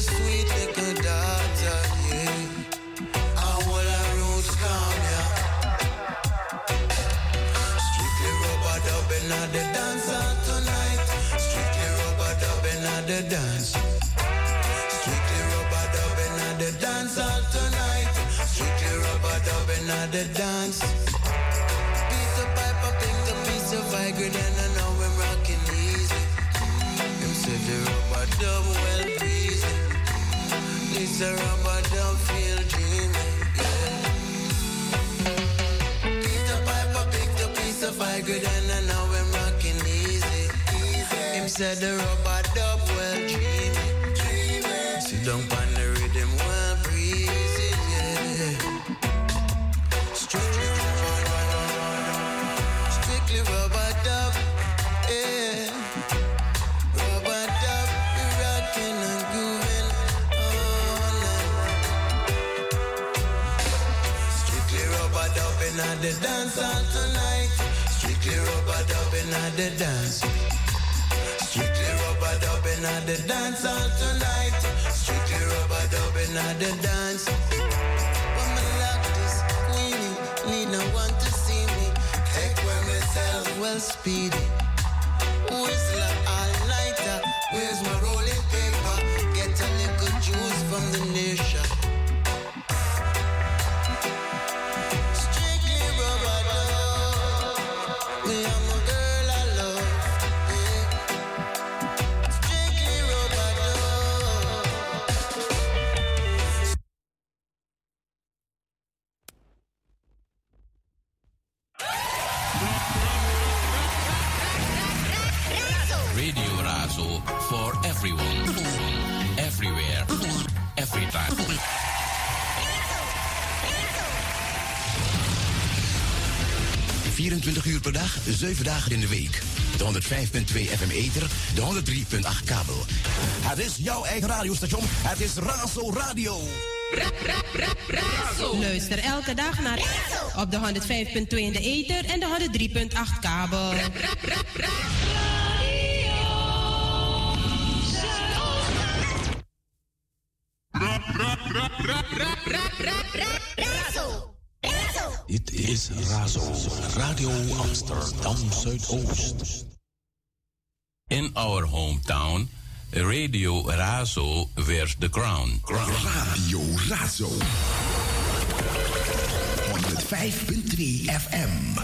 sweet come, yeah. Strictly rubber tonight. Strictly rubber dance. Strictly rubber tonight. Strictly rubber dance. Piece of pipe, pick the piece of vibrant and I know I'm rocking easy. Rubber it's rubber don't feel Peter Piper picked a of and easy. Him said the rubber dub well dreaming. Dreaming. Sit down, the dance hall tonight. Strictly rubber dubbing at the dance. Strictly rubber dubbing at the dance hall tonight. Strictly rubber dubbing at the dance. When me lock this queenie, need no one to see me. Take where myself well speedy. Whistler all nighter. Where's my rolling paper? Get a little juice from the nation. Radio Razo for everyone. Everywhere. Every time. De 24 uur per dag, 7 dagen in de week. De 105.2 FM Ether, de 103.8 kabel. Het is jouw eigen radiostation. Het is Razo Radio. Luister elke dag naar op de 105.2 in de ether en de 103.8 kabel. Radio Amsterdam Zuidoost. In our hometown, Radio Razo wears the crown. Radio Razo. 105.2 FM.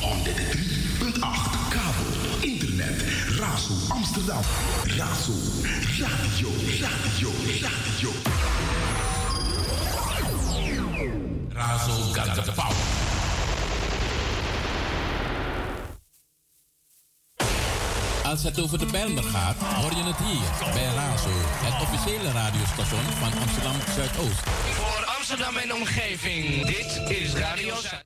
103.8 kabel. Internet. Razo Amsterdam. Razo. Radio. Radio. Radio. Razo got the power. Als het over de Bijlmer gaat, hoor je het hier bij Razo, het officiële radiostation van Amsterdam Zuidoost. Voor Amsterdam en omgeving, dit is Radio Zuid.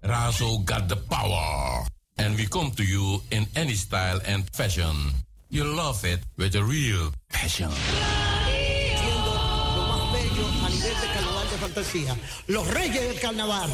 Razo got the power. And we come to you in any style and fashion. You love it with a real passion. lo más bello a nivel de carnaval de fantasía. Los reyes del carnaval.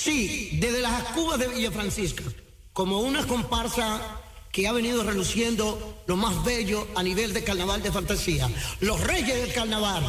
Sí, desde las Cubas de Villa Francisca, como una comparsa que ha venido reluciendo lo más bello a nivel de carnaval de fantasía. Los reyes del carnaval.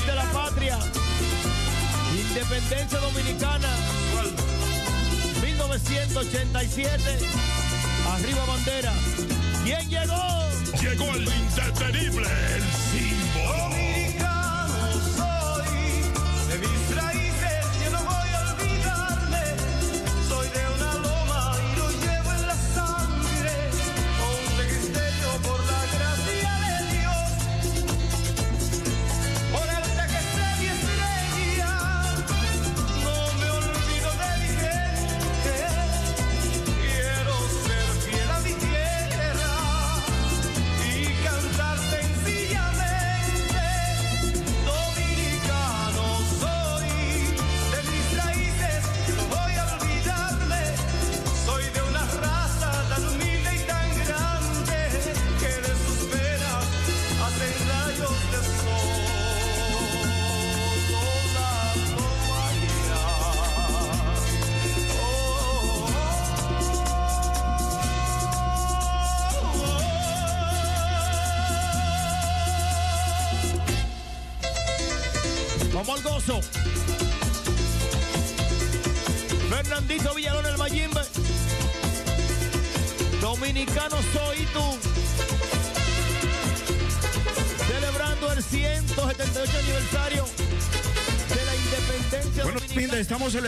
De la patria, independencia dominicana, 1987, arriba bandera. ¿Quién llegó? Llegó el indetenible, el símbolo.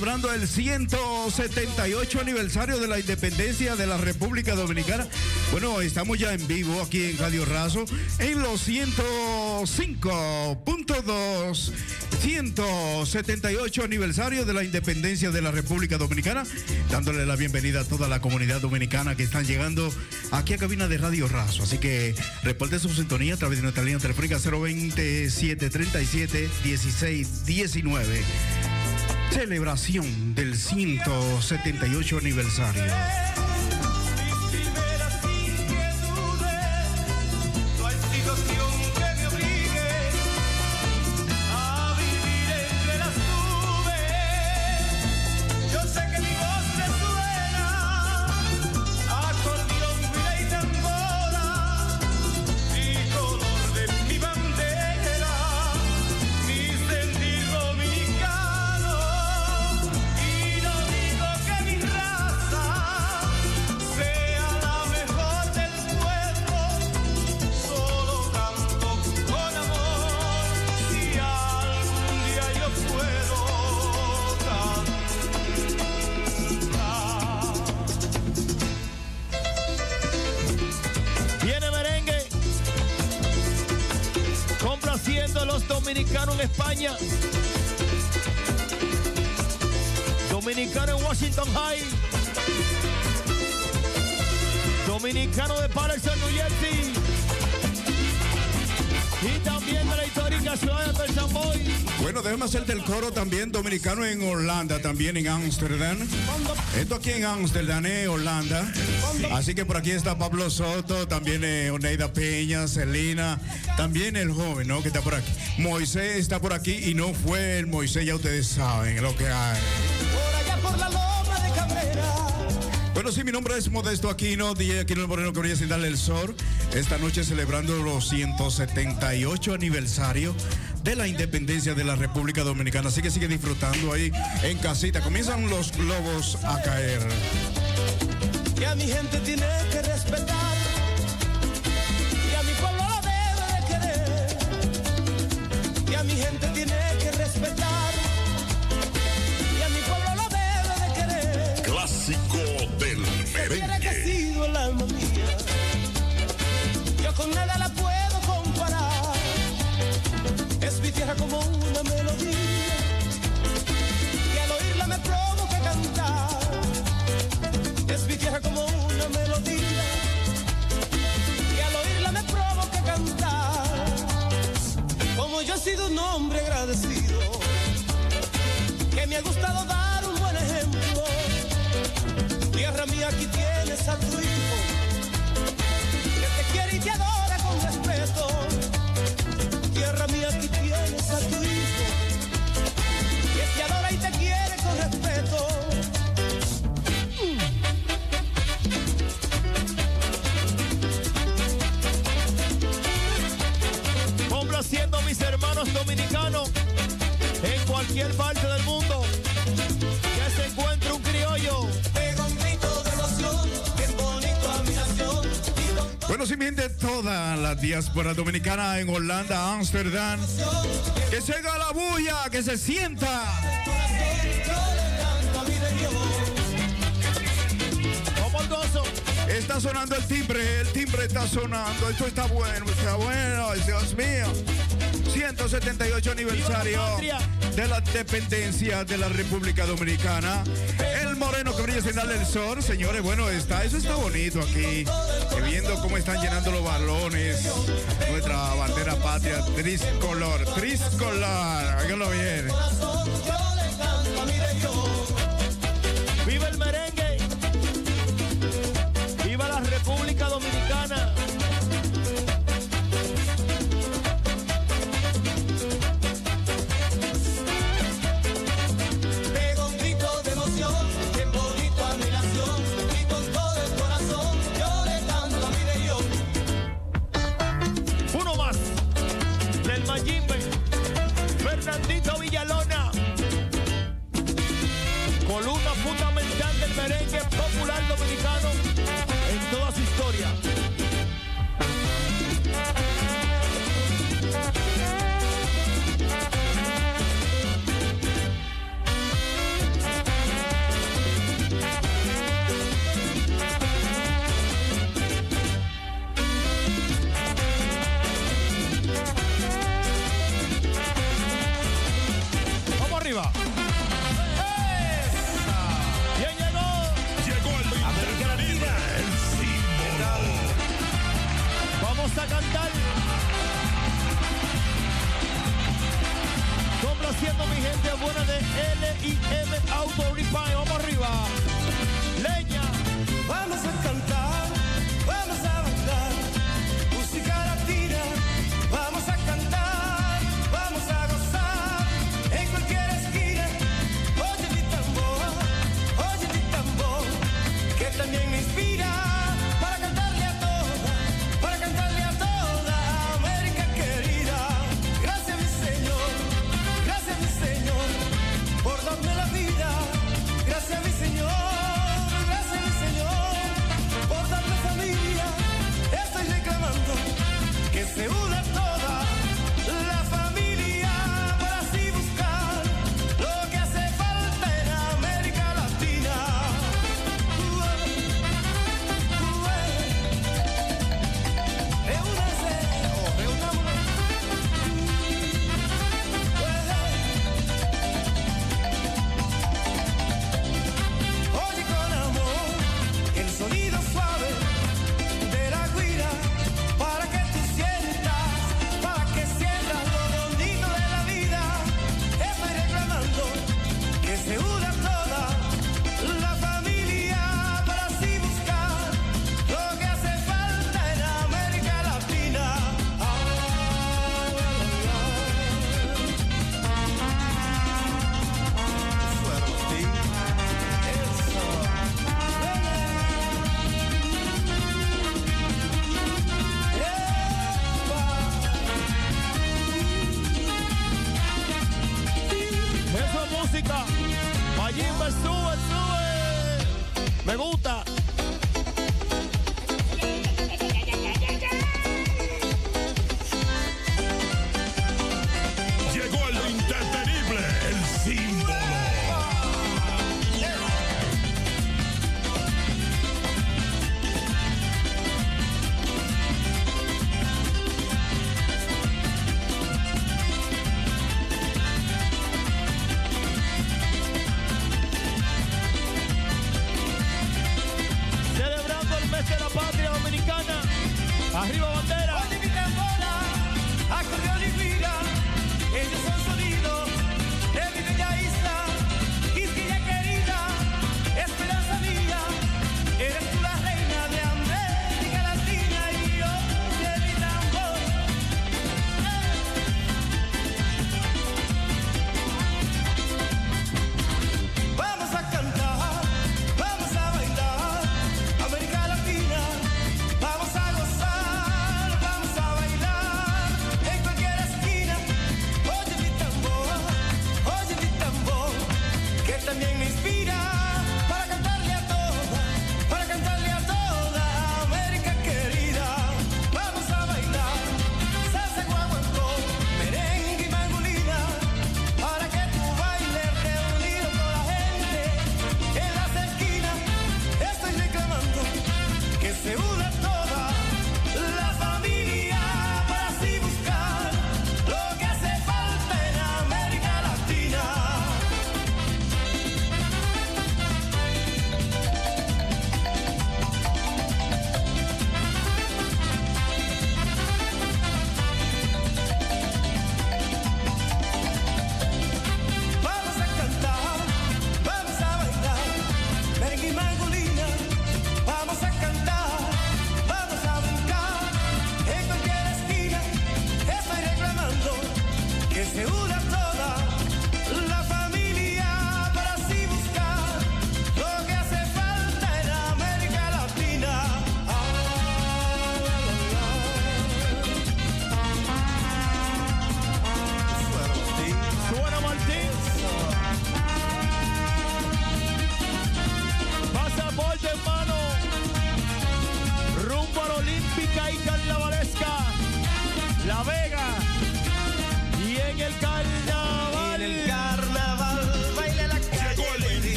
Celebrando el 178 aniversario de la independencia de la República Dominicana. Bueno, estamos ya en vivo aquí en Radio Razo en los 105.2. 178 aniversario de la independencia de la República Dominicana, dándole la bienvenida a toda la comunidad dominicana que están llegando aquí a cabina de Radio Razo. Así que reporte su sintonía a través de nuestra línea telefónica 027 37 16 19. Celebración del 178 aniversario. También en Ámsterdam. Esto aquí en Ámsterdam, eh, Holanda. Así que por aquí está Pablo Soto, también eh, Oneida Peña, Celina, también el joven, ¿no? Que está por aquí. Moisés está por aquí y no fue el Moisés, ya ustedes saben lo que hay. por allá por la loma de Cabrera. Bueno, sí, mi nombre es Modesto Aquino, DJ Aquino el Moreno que brilla sin darle el sol. Esta noche celebrando los 178 aniversario de la independencia de la República Dominicana. Así que sigue disfrutando ahí en casita. Comienzan los globos a caer. que a mi gente tiene que respetar y a mi pueblo lo debe de querer que a mi gente tiene que respetar y a mi pueblo lo debe de querer Clásico del merengue. un hombre agradecido, que me ha gustado dar un buen ejemplo. Tierra mía, aquí tienes a tu hijo, que te quiere y te adora con respeto. Tierra mía, aquí tienes a tu hijo. Hermanos dominicanos en cualquier parte del mundo que se encuentre un criollo. Bueno, sí, mi gente, toda la diáspora dominicana en Holanda, Ámsterdam. Que se haga la bulla, que se sienta. Está sonando el timbre, el timbre está sonando. Esto está bueno, está bueno, Dios mío. 178 aniversario de la dependencia de la República Dominicana. El moreno que brilla sin darle el sol, señores, bueno, está, eso está bonito aquí. Viendo cómo están llenando los balones. Nuestra bandera patria, triscolor, triscolor. Háganlo bien. Auto Refine. Vamos arriba.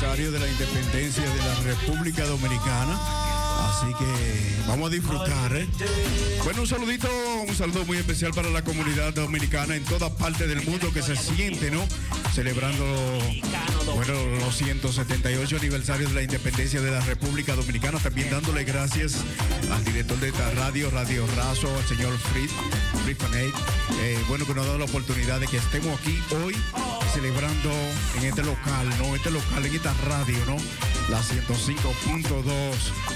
Aniversario de la independencia de la República Dominicana. Así que vamos a disfrutar. ¿eh? Bueno, un saludito, un saludo muy especial para la comunidad dominicana en toda parte del mundo que se siente, ¿no? Celebrando bueno, los 178 aniversarios de la independencia de la República Dominicana. También dándole gracias al director de esta radio, Radio Razo, al señor Fritz, Fritz eh, bueno, que nos ha dado la oportunidad de que estemos aquí hoy celebrando en este local, ¿no? Este local, en esta radio, ¿no? La 105.2,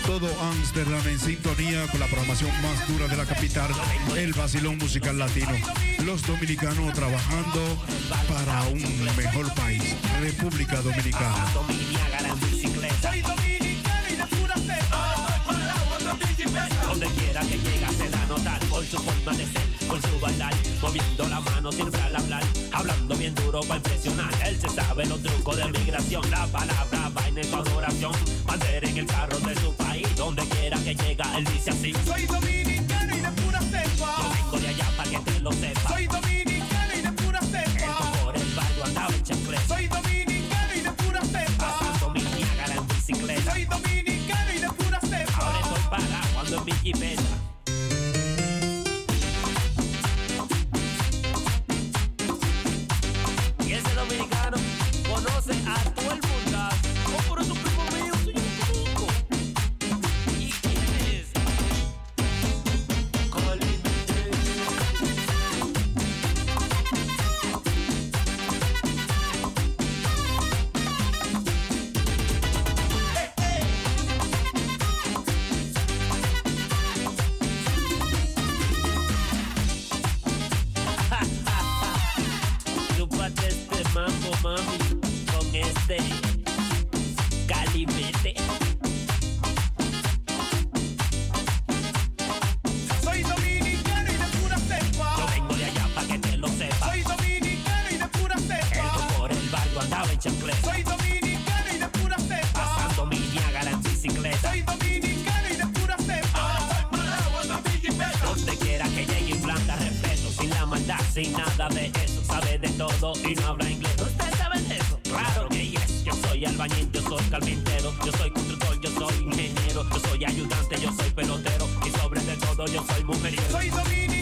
todo Amsterdam en sintonía con la programación más dura de la capital, el vacilón musical latino. Los dominicanos trabajando para un mejor país, República Dominicana. Donde quiera que llega se da notar por su forma de ser, por su bailar, moviendo la mano siempre al hablar, hablando bien duro para impresionar. Él se sabe los trucos de migración, la palabra vaina con oración, bandera en el carro de su país, donde quiera que llega él dice así. Soy dominicano y de pura cepa. Yo vengo de allá para que te lo sepa. Sin nada de eso. Sabe de todo y no habla inglés. ¿Ustedes saben de eso? Claro que yes. Yo soy albañil, yo soy carpintero. Yo soy constructor, yo soy ingeniero. Yo soy ayudante, yo soy pelotero. Y sobre de todo, yo soy mujeriego. Soy dominicano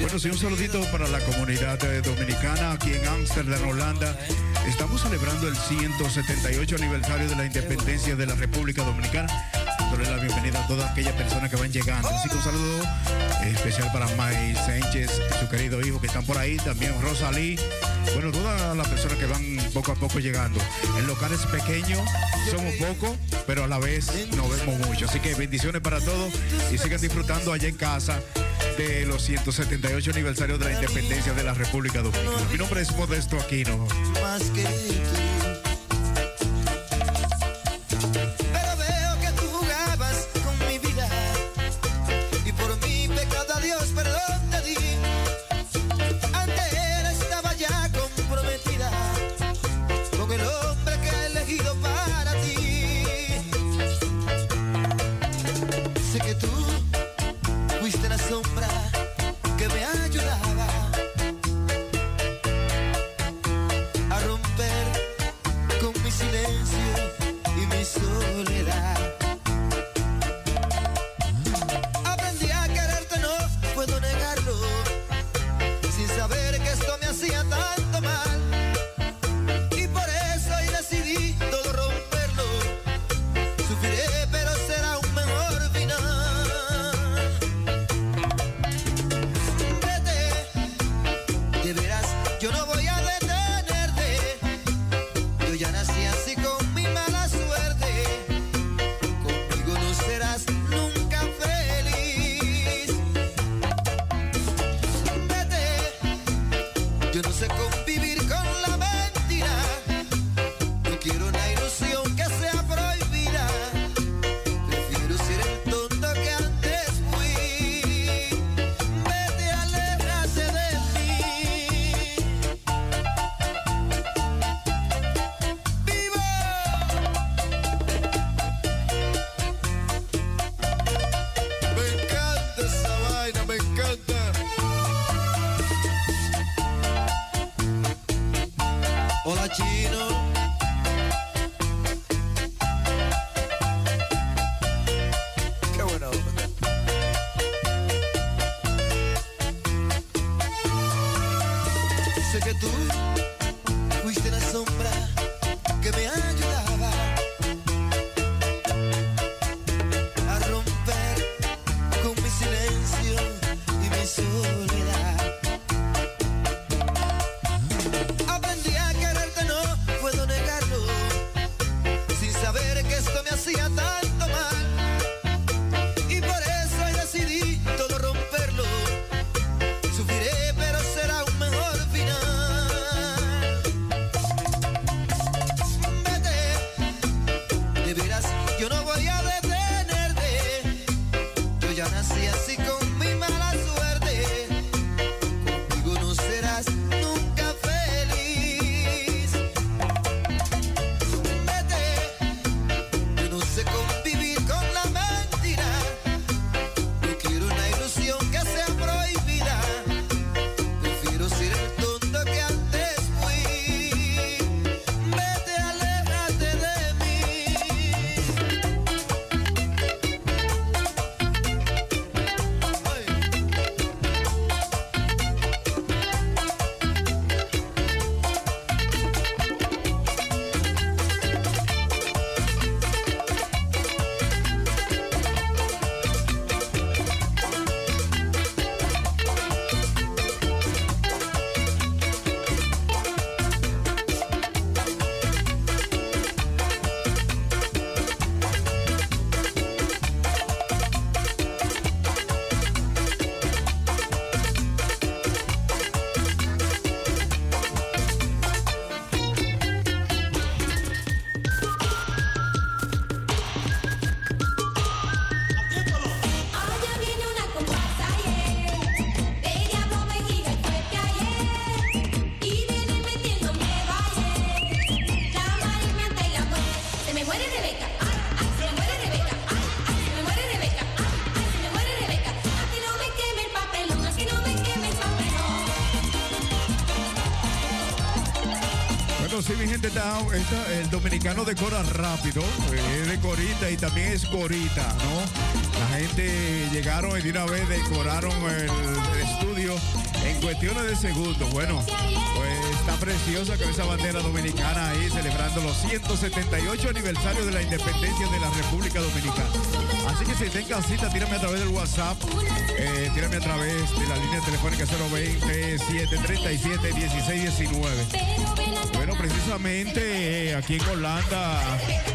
Bueno, sí, un saludito para la comunidad eh, dominicana aquí en Ámsterdam, Holanda. Estamos celebrando el 178 aniversario de la independencia de la República Dominicana. Dándole la bienvenida a todas aquellas personas que van llegando. Así que un saludo eh, especial para May Sánchez, su querido hijo que están por ahí. También Rosalí, bueno, todas las personas que van poco a poco llegando. En locales pequeños somos pocos, pero a la vez nos vemos mucho. Así que bendiciones para todos y sigan disfrutando allá en casa de los 178 aniversarios de la independencia de la República Dominicana. Mi nombre es Modesto Aquino. Más que. Está, está- el dominicano decora rápido, eh, es de corita y también es corita, ¿no? La gente llegaron y de una vez decoraron el estudio en cuestiones de segundos. Bueno, pues está preciosa con esa bandera dominicana ahí celebrando los 178 aniversarios de la independencia de la República Dominicana. Así que si tenga cita, tírame a través del WhatsApp, eh, tírame a través de la línea telefónica 020 737 1619. Precisamente eh, aquí en Holanda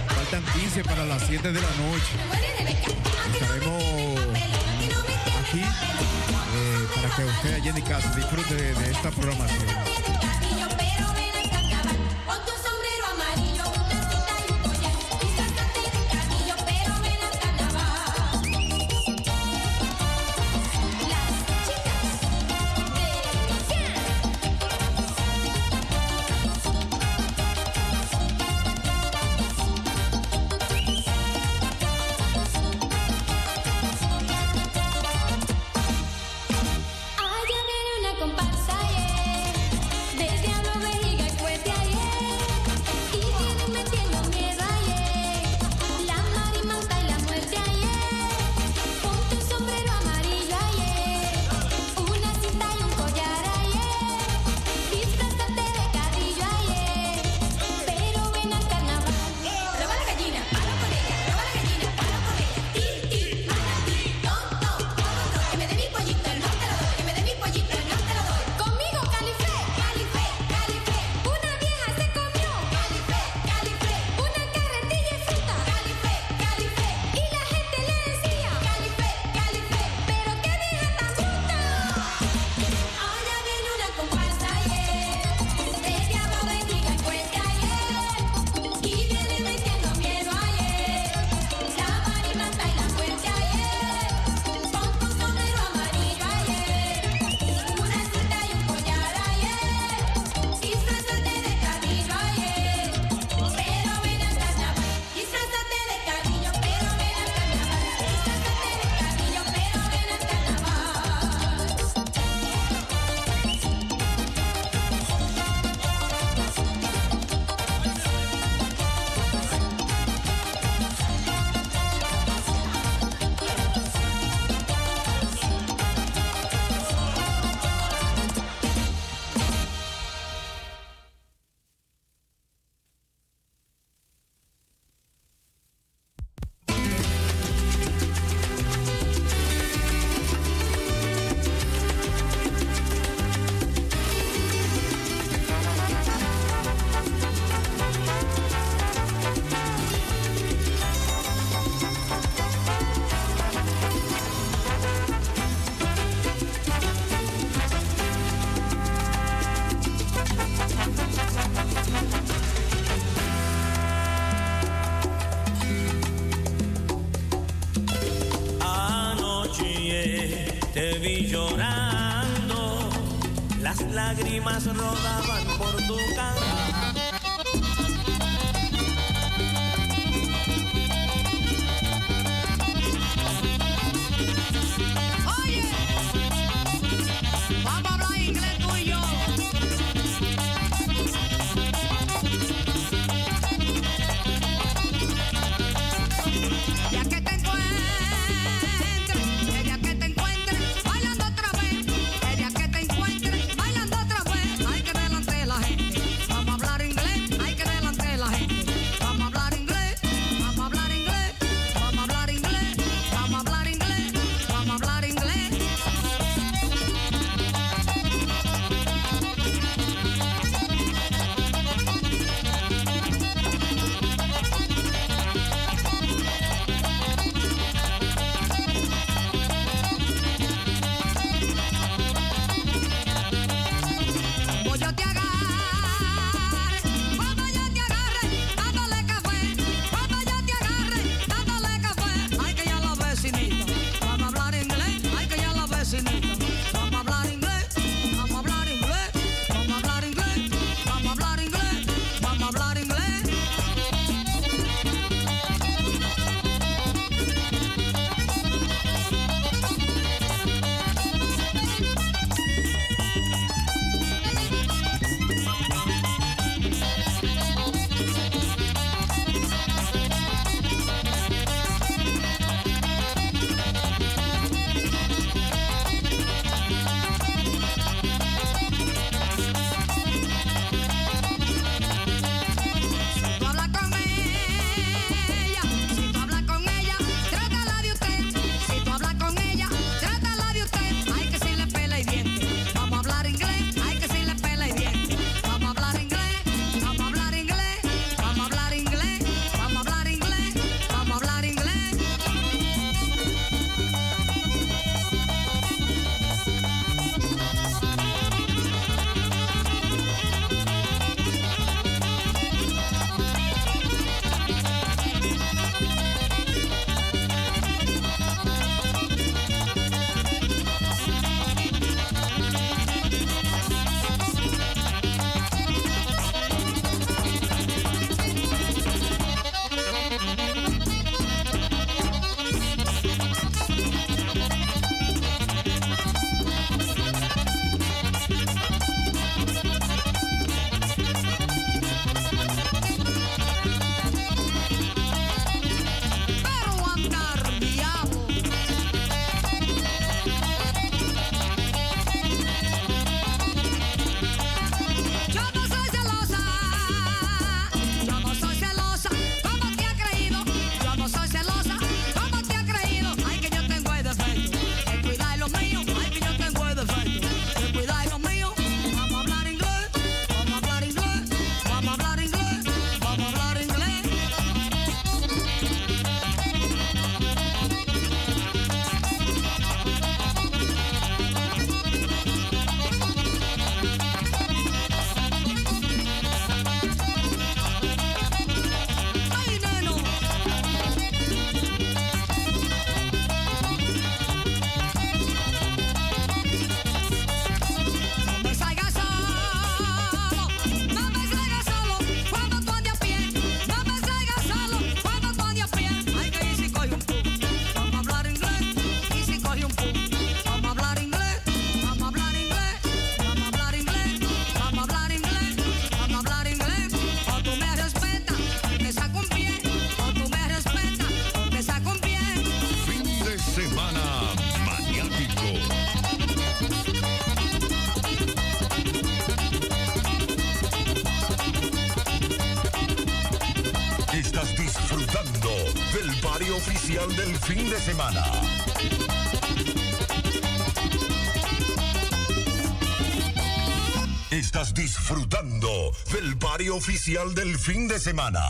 faltan 15 para las 7 de la noche. Estaremos aquí eh, para que usted allá en casa disfrute de esta programación. Disfrutando del barrio oficial del fin de semana.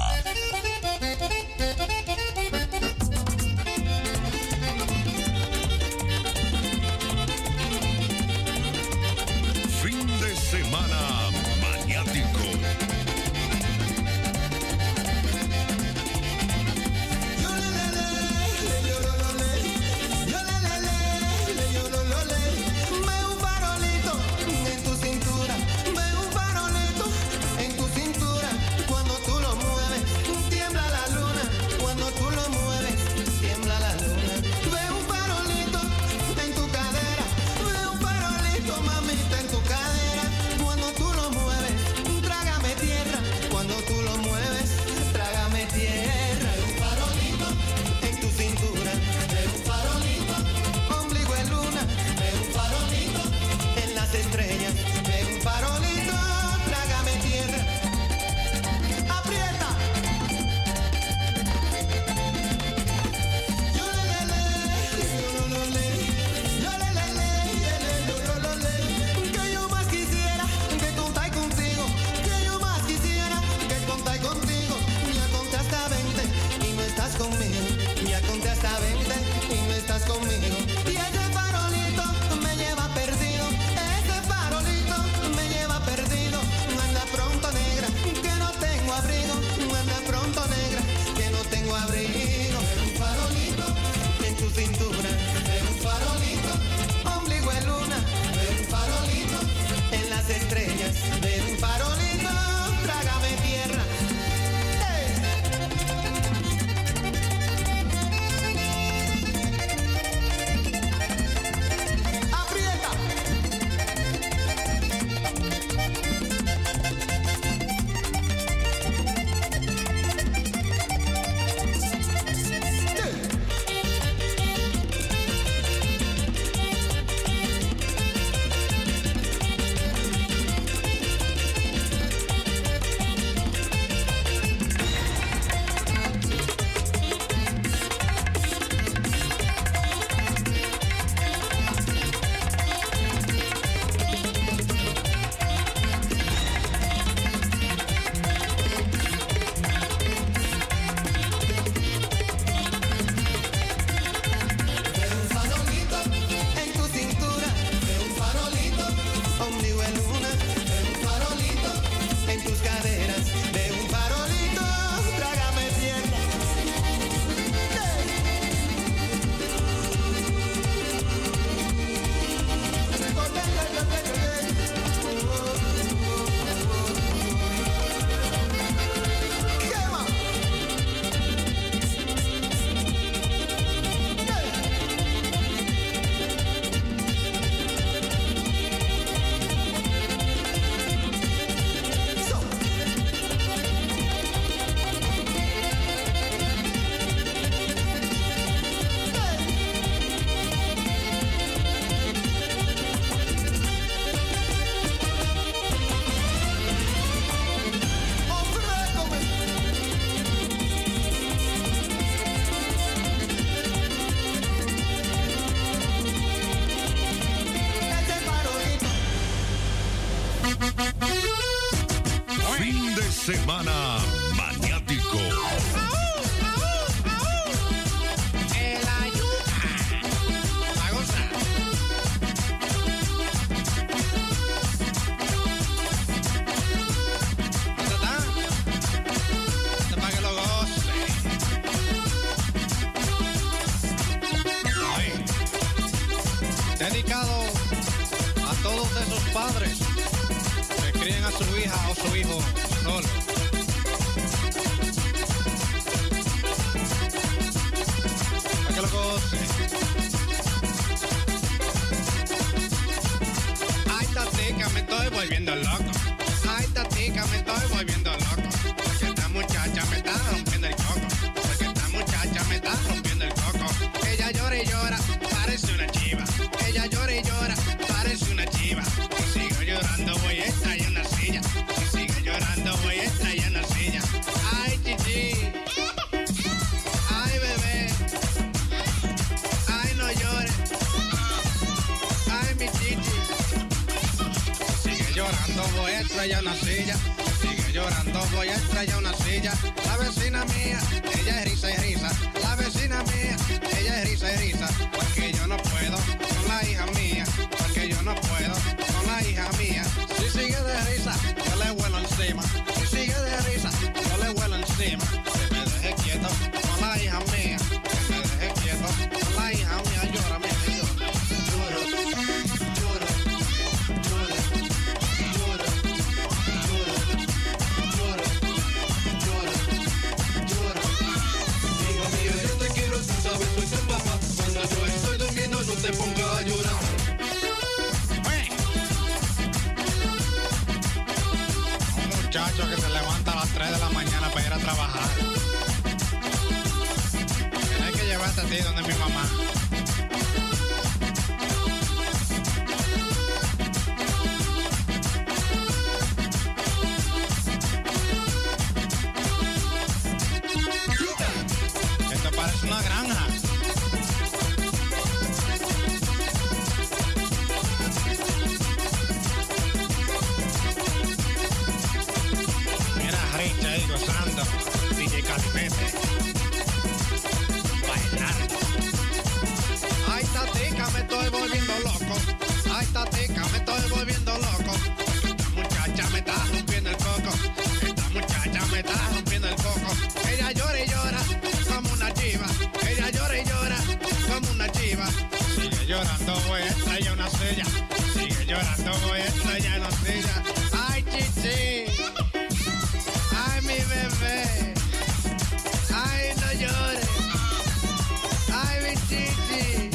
se levanta a las 3 de la mañana para ir a trabajar. Tienes que llevarte a ti donde mi mamá. llorando, voy a estrellar una silla. Sigue llorando, voy a estrellar una silla. Ay, chichi. Ay, mi bebé. Ay, no llores. Ay, mi chichi.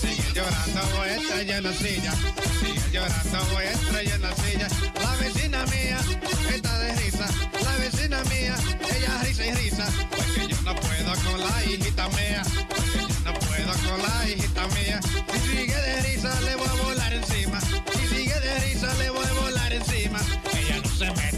Sigue llorando, voy a estrellar una silla. Sigue llorando, voy a estrellar una silla. La vecina mía está de risa. La vecina mía, ella risa y risa. Pues Porque yo no puedo con la hijita mía. Pues Porque con la hijita mía. Si sigue de risa, le voy a volar encima. Si sigue de risa, le voy a volar encima. Ella no se me